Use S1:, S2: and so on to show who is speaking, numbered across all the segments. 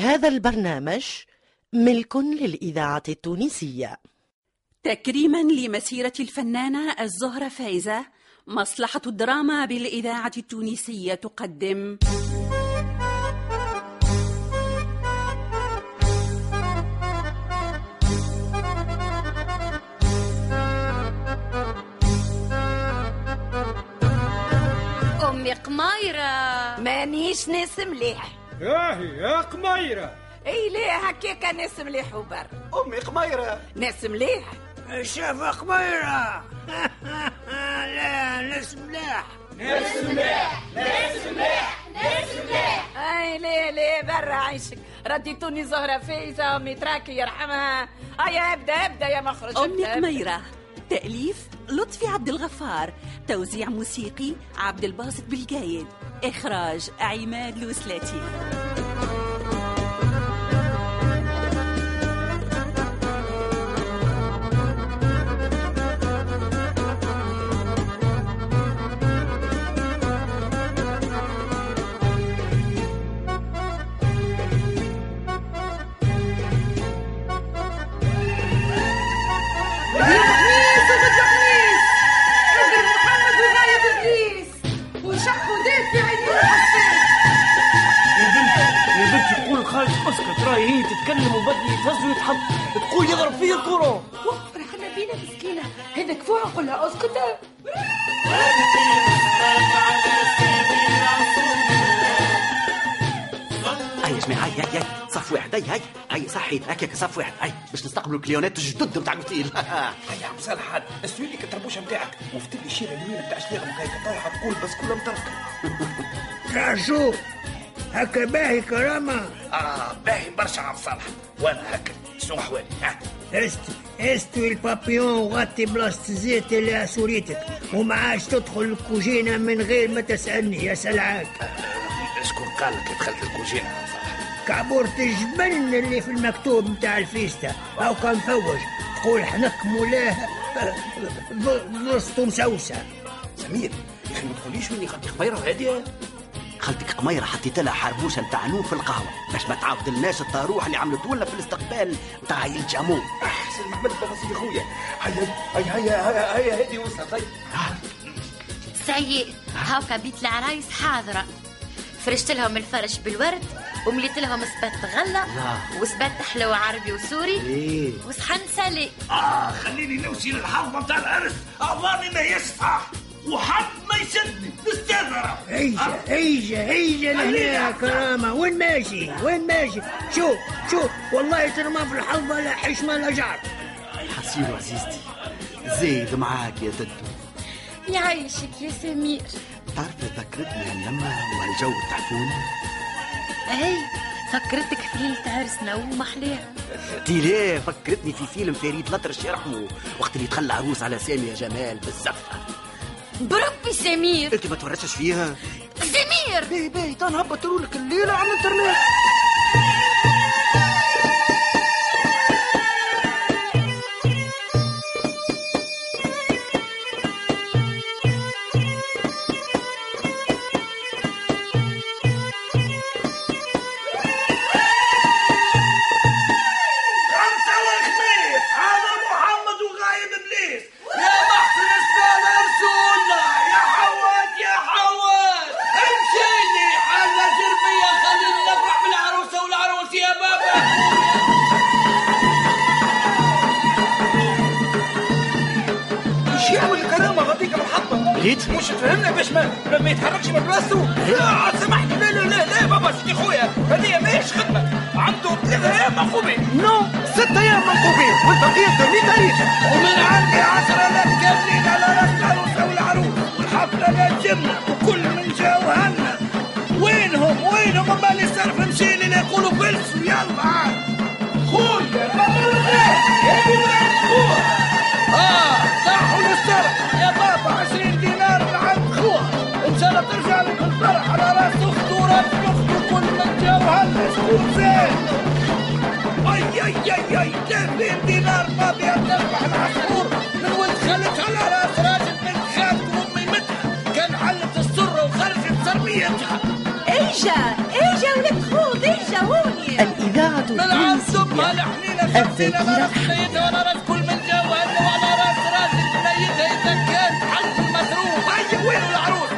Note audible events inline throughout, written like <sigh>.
S1: هذا البرنامج ملك للإذاعة التونسية.
S2: تكريما لمسيرة الفنانة الزهرة فايزة مصلحة الدراما بالإذاعة التونسية تقدم.
S3: أمي قمايرة.
S4: مانيش ناس مليح.
S5: ياهي يا قميرة.
S4: إي ليه هكاكا ناس مليح وبر
S6: أمي قميرة.
S4: ناس مليح
S7: شاف قميرة. <laughs> لا ناس ملاح
S4: أي ليه ليه برا عيشك؟ رديتوني زهرة فايزة أمي تراكي يرحمها. هيا ابدأ ابدأ يا مخرج ابدأ.
S2: قميرة. تأليف لطفي عبد الغفار توزيع موسيقي عبد الباسط بالقايد إخراج عماد الوسلاتي.
S7: خالد اسكت راهي هي تتكلم وبدي يتهز ويتحط. تقول يضرب فيه الكرة
S8: فرحنا بينا مسكينة. هذاك فوق قول لها أسكت؟
S6: هاي يا جماعة هاي هاي هاي. صف واحد هاي هاي. هاي صحي هكاك صف واحد. هاي باش نستقبلوا الكليونات الجدد نتاع الاوتيل <laughs>
S9: يا عم صالح أسوي لك الطربوشة نتاعك. وفتح لي الشيره اليمين نتاع شليغ هيك طالعه تقول بس كلها مطرقه
S7: تعال شوف هكا باهي كرامة.
S9: آه باهي برشا عم صالح. وأنا هكا. شنو أحوالي؟ ها؟
S7: إست استوي البابيون وغطي بلاصة الزيت اللي سوريتك وما عادش تدخل الكوجينة من غير ما تسألني يا سلعاك.
S9: شكون قال لك دخلت صالح.
S7: كعبورة الجبن اللي في المكتوب متاع الفيستا. أو كان فوج. تقول حنك مولاه <laughs> بسطو مسوسة.
S9: سمير يا أخي ما تقوليش مني خدي خبيره هادية.
S6: خالتك قميره حطيت لها حربوشة نتاع نوم في القهوة. باش ما تعاود لناش الطاروح اللي عملته لنا في الاستقبال نتاع عيل جامون
S9: أحسن محمد بابا سيدي خويا. هيا هيا هيا هيا هيا هادي وصلت هيا.
S3: سيء هاكا بيت العرايس حاضرة. فرشت لهم الفرش بالورد ومليت لهم سبات غلة وسبات حلو عربي وسوري
S6: إيه.
S3: وصحن سلي.
S9: آه خليني نمشي للحظة نتاع العرس اظاني ما يصح وحد ما يشدني نستاذر
S7: هيجة هيجة هيجة لهنا يا كرامة. وين ماشي؟ وين ماشي؟ شوف شوف. والله ترمى في الحظة لا حشمة لا جعر
S6: حسيرو عزيزتي زيد معاك يا ددو
S3: يعيشك يا سمير.
S6: تعرفي ذكرتني هاللمة وهالجو التحفون
S3: أي فكرتك في ليلة عرسنا ومحليها
S6: تي ليه فكرتني في فيلم فريد الأطرش يرحمه. وقت اللي تخلى عروس على سامي يا جمال بالزفة.
S3: بربي سمير
S6: انت ما تورشش فيها؟
S3: سمير
S6: باهي تعال نهبطوا لك الليلة على الانترنت. لقيت
S9: مش تفهمنا باش ما ما- يتحركش من بلاصتو لا سامحني. لا لا لا لا بابا سيدي خويا. هذه ماهيش خدمة. عنده ثلاثة أيام منقوبين
S6: نو ست أيام منقوبين والبقية تولي تاريخ
S9: ومن عندي عشرة آلاف كاملين على راس العروسة والعروس والحفلة لا تجمنا وكل من جا وهنا وينهم؟ وينهم؟ أما اللي صرف مشي اللي يقولوا فلسوا يلا عاد. اي اي اي اي 30 دينار ما بيها تذبح العصفور من ولد خالتها على راس راجل بنت خالته وامي متها كان علت السره وخرجت سربيتها
S4: ايجا ايجا ولك خوض ايجا هوني
S1: التونسية الذاكرة
S9: الحية ولا رأس كل من جوهرنا ولا رأس راجل بنيتها كان حلق المسروق هيا وين العروس؟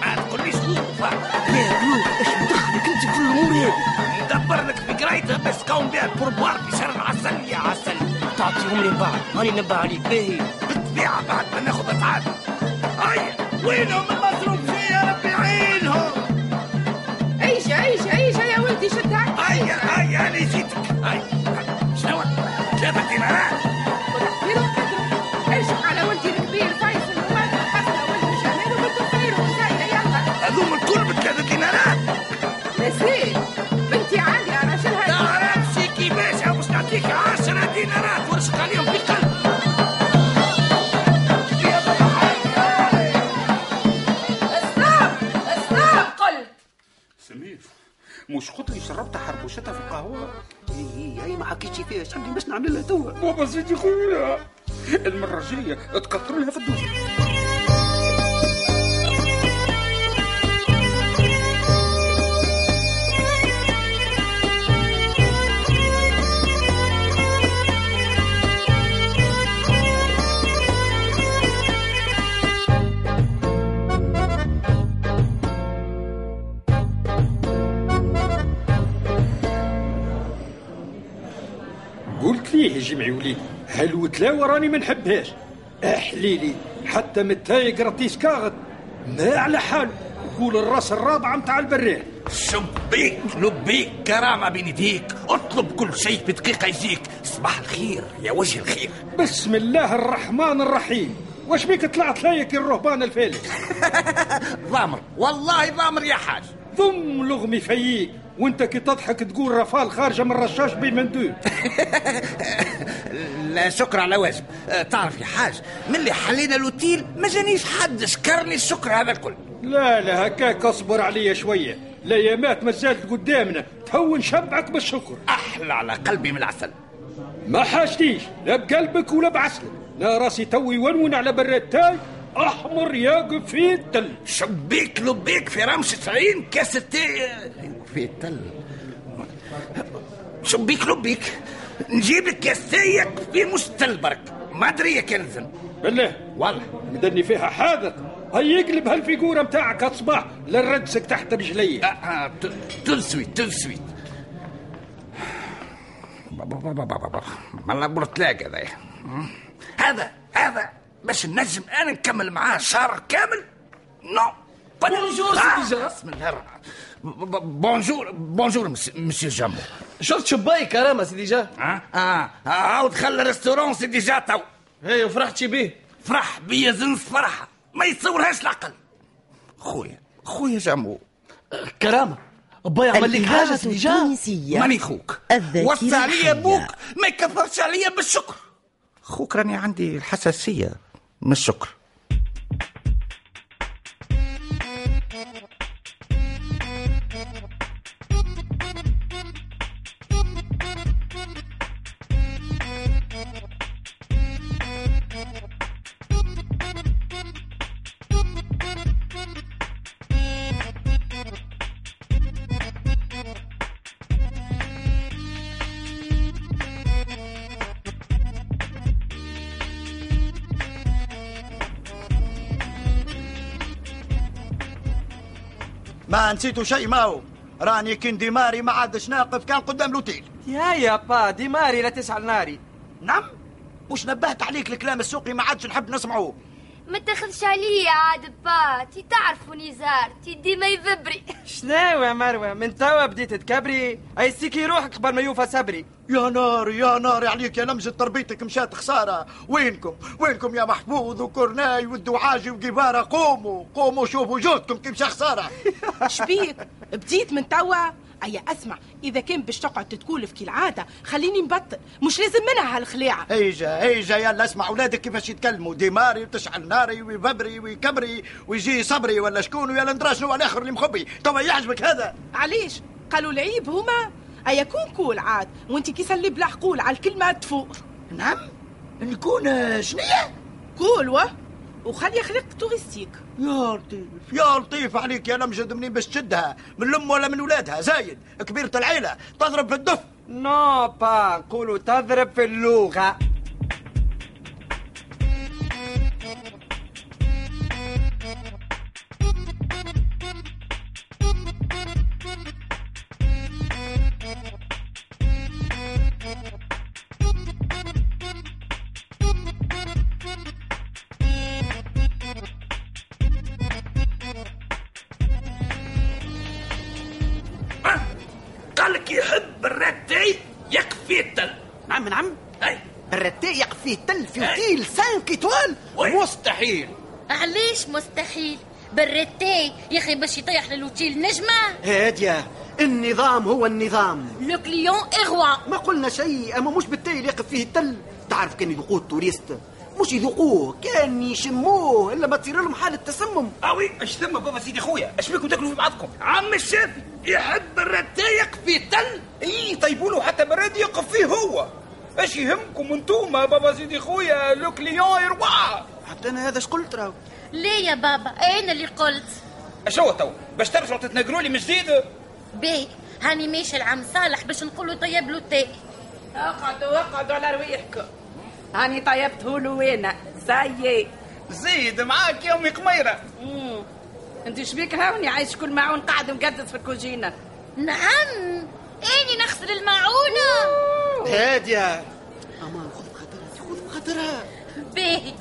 S9: ما تقوليش لطفة
S6: يا قلوب إيش مدخلك انت في الأمور هذه
S9: ندبر لك في قرايتها بس كون بها بوربوار في
S6: تعطيهم لي بعد هاني نبه عليك. باهي
S9: بالطبيعة بعد ما ناخذ أتعاب هيا وينهم المسروق فيها ربي؟ يعينهم
S8: ايجا ايجا ايجا يا ولدي شدها
S9: هيا هيا أنا جيتك. هيا. شنو؟
S6: نعمل لها توا
S5: بابا سيدي خويا المرة الجاية تكثر لها في الدوزة جمعي وليد هالوتلاوة راني ما نحبهاش. أحليلي حتى متاي قرطيس كاغد ما على حاله يقول الراس الرابعة متاع البرير.
S9: شبيك لبيك كرامة بين يديك. اطلب كل شيء بدقيقة يجيك. صباح الخير يا وجه الخير.
S5: بسم الله الرحمن الرحيم. واش بيك طلعت لايك الرهبان الفالس <laughs>
S9: ضامر. والله ضامر يا حاج.
S5: ضم لغمي فيك وانت كي تضحك تقول رفال خارجة من رشاش بالمندوب <laughs>
S9: لا شكر على واجب. أه، تعرف يا حاج من اللي حلينا الاوتيل ما جانيش حد شكرني الشكر هذا الكل.
S5: لا لا هكاك اصبر عليا شوية. الايامات ما زالت قدامنا. تهون شبعك بالشكر.
S9: أحلى على قلبي من العسل.
S5: ما حاجتيش لا بقلبك ولا بعسلك. لا راسي توي يونون على براد تاي. أحمر ياقف في التل
S9: شبيك لبيك في رمشة عين كاس التاي في التل شبيك لبيك نجيب لك كاس تايك في مستل برك ما أدري يا كنزن.
S5: بالله.
S9: والله.
S5: مدني فيها حاذق. هي يقلب هالفيجورة متاعك هالصباح للرجسك تحت رجلي.
S9: آه آه تل سويت تل سويت مالا برتلاق هذا. هذا هذا. باش نجم أنا نكمل معاه. شهر كامل؟ نو.
S10: بونجور سيدي جا.
S9: بسم الله الرحمن. بونجور بونجور مسيو جامبو
S10: شرط شباي كرامه سيدي جا
S9: آه آه عاود خلى ريستورون سيدي جا تو
S10: هي وفرحت شي بيه
S9: فرح بيا زنس فرحه ما يتصورهاش العقل خويا خويا جامبو
S10: كرامه با يعمل لك
S1: حاجة
S10: سيدي جا
S9: ماني خوك وصى عليا. أبوك ما يكثرش عليا بالشكر خوك راني عندي الحساسيه من الشكر
S11: ما نسيتوا شيء ما هو راني كن ديماري ما عادش ناقف كان قدام الاوتيل
S10: يا يا با ديماري لا تسعل ناري.
S11: نعم؟ مش نبهت عليك الكلام السوقي ما عادش نحب نسمعه.
S3: ما تاخذش عليا عاد باتي تعرفوني زارتي ديما يذبري
S10: شنو يا مروة؟ من توا بديت تكبري؟ أي سيكي روحك قبل ما يوفى صبري.
S11: يا نار يا نار عليك يا لمجة تربيتك مشات خسارة. وينكم؟ وينكم يا محفوظ وكورناي والدوعاجي وقبارة؟ قوموا قوموا شوفوا جهدكم كي مشى خسارة. <laughs>
S8: شبيك بديت من توا أيا أسمع. إذا كان باش تقعد تتكولف كالعادة خليني نبطل. مش لازم منها هالخلاعة
S11: هيجا هيجا يلا اسمع أولادك كيفاش يتكلموا. ديماري وتشعل ناري ويببري ويكبري ويجي صبري ولا شكون ويا ندرا شنو الآخر اللي مخبي توا يعجبك هذا.
S8: علاش؟ قالوا العيب هما. أيا كون كول عاد وانت كي سلي بلا حقول على الكلمة تفوق.
S11: نعم. نكون آه، شنية؟
S8: كول وخلي خلق توريستيك
S11: يا لطيف يا لطيف عليك يا نمجد منين باش تشدها؟ من الأم ولا من ولادها؟ زايد كبيرة العيلة تضرب في الدف.
S10: نو با قولوا تضرب في اللغة
S6: تل في اوتيل 5 ايطوال
S9: مستحيل.
S3: علاش مستحيل؟ بالريتي يا أخي باش يطيح للوتيل نجمة.
S6: هادية. النظام هو النظام.
S3: لو كليون اغوا
S6: ما قلنا شيء. أما مش بالتالي يقف فيه التل. تعرف كان يذوقوه التوريست. مش يذوقوه. كان يشموه. إلا ما تصير لهم حالة تسمم.
S9: أوي اش ثم بابا سيدي خويا؟ اش بيكم تاكلوا في بعضكم؟ عم الشيف يحب الرتي يكفي التل.
S12: اي طيبوا له حتى براد يقف فيه هو. إيش يهمكم أنتم بابا سيدي خويا لو كليون يروح
S6: حتى أنا هذا اش قلت راهو
S3: ليه يا بابا؟ أنا اللي قلت؟
S12: اش هو تو. باش ترجعوا تتنقلوا لي من جديد؟
S3: بي هاني ماشي العم صالح باش نقولوا طيب له تاي
S4: اقعدوا اقعدوا على رواحكم هاني طيبته له وأنا سايي
S12: زيد معاك يا أمي قميرة.
S4: أنت شبيك هاوني عايش كل معون قاعد مقدس في الكوجينة.
S3: نعم. اني نغسل المعونة.
S6: هادية أمان خذ بخاطرها خذ بخاطرها
S3: بي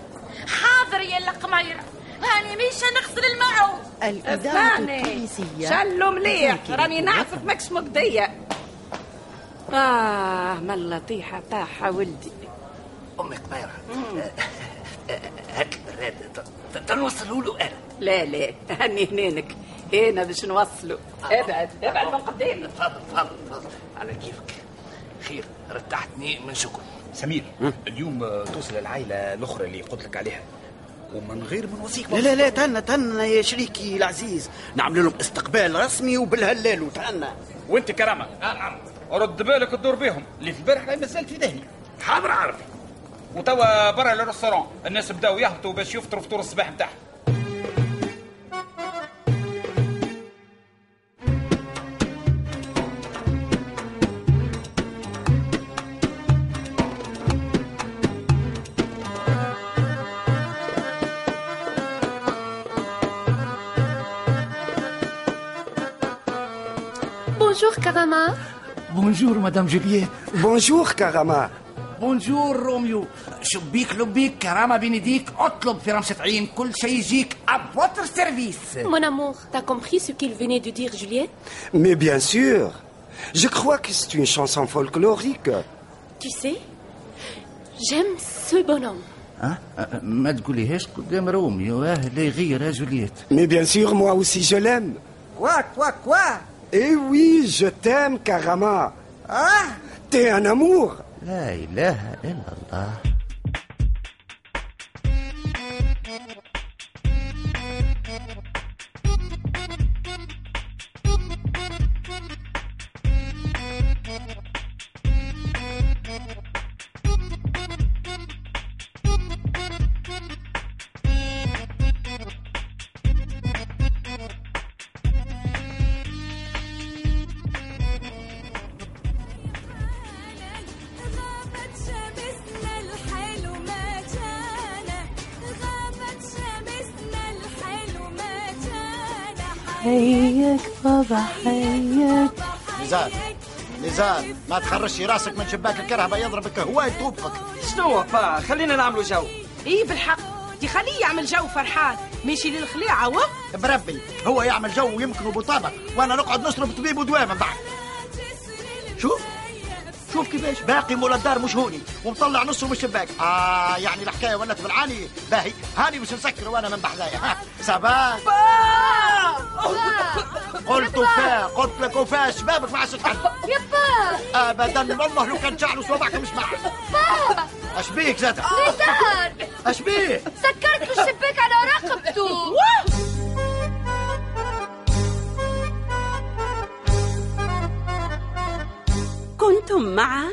S3: حاضر يا القميرة هاني مش نغسل المعون
S1: الإذاعة التونسية.
S4: شلو مليح. راني. نعرفك ماكش مقضية. آه ملا طيحة طاحة ولدي.
S9: أمي قميرة <laughs> هات البراد تنوصلوا له أنا.
S4: لا لا هني هنانك هنا باش نوصلوا. ابعد ابعد من قدامي.
S9: تفضل تفضل تفضل. على كيفك؟ خير رتحتني من شكر
S12: سمير اليوم آه، توصل العائلة الأخرى اللي قلت لك عليها. ومن غير من وصيك
S6: لا لا لا تهنى تهنى يا شريكي العزيز. نعمل لهم استقبال رسمي وبالهلال وتهنى.
S12: وانت كرامة.
S9: نعم.
S12: رد بالك تدور بهم. اللي في البارح لا مازال في ذهني.
S9: حاضر عربي
S12: وتوا برا الريستورون الناس بداوا يهبطوا باش يفطروا فطور الصباح نتاعهم
S13: بونجور كراما
S9: بونجور مدام جولييت
S11: بونجور كرامة
S9: بونجور روميو شبيك لبيك كرامة بين يديك اطلب في رمشة عين كل شيء يجيك ابوتر سيرفيس
S13: Mon amour, t'as compris ce qu'il venait de dire Juliette
S11: Mais bien sûr Je crois que c'est une chanson folklorique.
S13: Tu sais, j'aime ce bonhomme.
S9: ها ما تقوليهاش قدام روميو اه لا يغير يا جولييت
S11: Mais bien sûr, moi aussi je l'aime.
S10: كوا كوا كوا
S11: Eh oui, je t'aime, Karama.
S10: Ah
S11: T'es un amour.
S14: La ilaha illallah.
S1: حيك بابا حيك
S11: نزال نزال ما تخرجش راسك من شباك الكرهبة يضربك هواي طوبك
S10: شنو با خلينا نعملوا جو.
S8: إيه بالحق. دي خليه يعمل جو فرحان. ماشي للخليعة و؟
S11: بربي هو يعمل جو ويمكن بطابة وأنا نقعد نشرب طبيب ودواء من بعد. شوف شوف كيفاش. باقي مول الدار مش هوني ومطلع نصه من الشباك. آه يعني الحكاية ولات بالعاني. باهي هاني باش نسكر وأنا من بحذايا. سباك قلت فا قلت لك وفا شبابك ما عادش تحل
S14: يبا.
S11: ابدا والله لو كان شعر وصوابعك مش معك. اش بيك زاد
S14: نزار
S11: اش بيك؟
S14: سكرت الشباك على رقبته.
S2: كنتم مع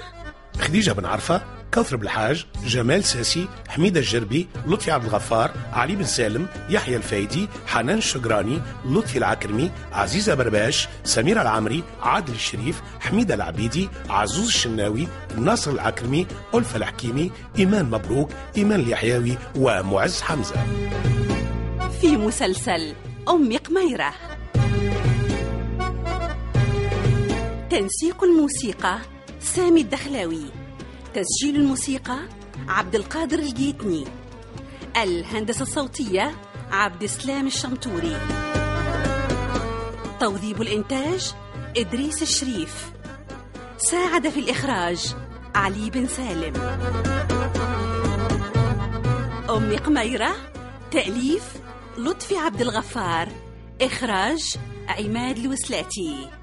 S15: خديجة بن عرفة كوثر بالحاج جمال ساسي حميدة الجربي لطفي عبد الغفار علي بن سالم يحيى الفايدي حنان الشجراني لطفي العكرمي عزيزة برباش سميرة العمري عادل الشريف حميدة العبيدي عزوز الشناوي ناصر العكرمي ألفة الحكيمي إيمان مبروك إيمان اليحيوي ومعز حمزة.
S2: في مسلسل أم قميرة. تنسيق الموسيقى سامي الدخلاوي. تسجيل الموسيقى عبد القادر الجيتني. الهندسة الصوتية عبد السلام الشمتوري. توظيب الإنتاج إدريس الشريف. ساعد في الإخراج علي بن سالم. أم قميرة تأليف لطفي عبد الغفار. إخراج عماد الوسلاتي.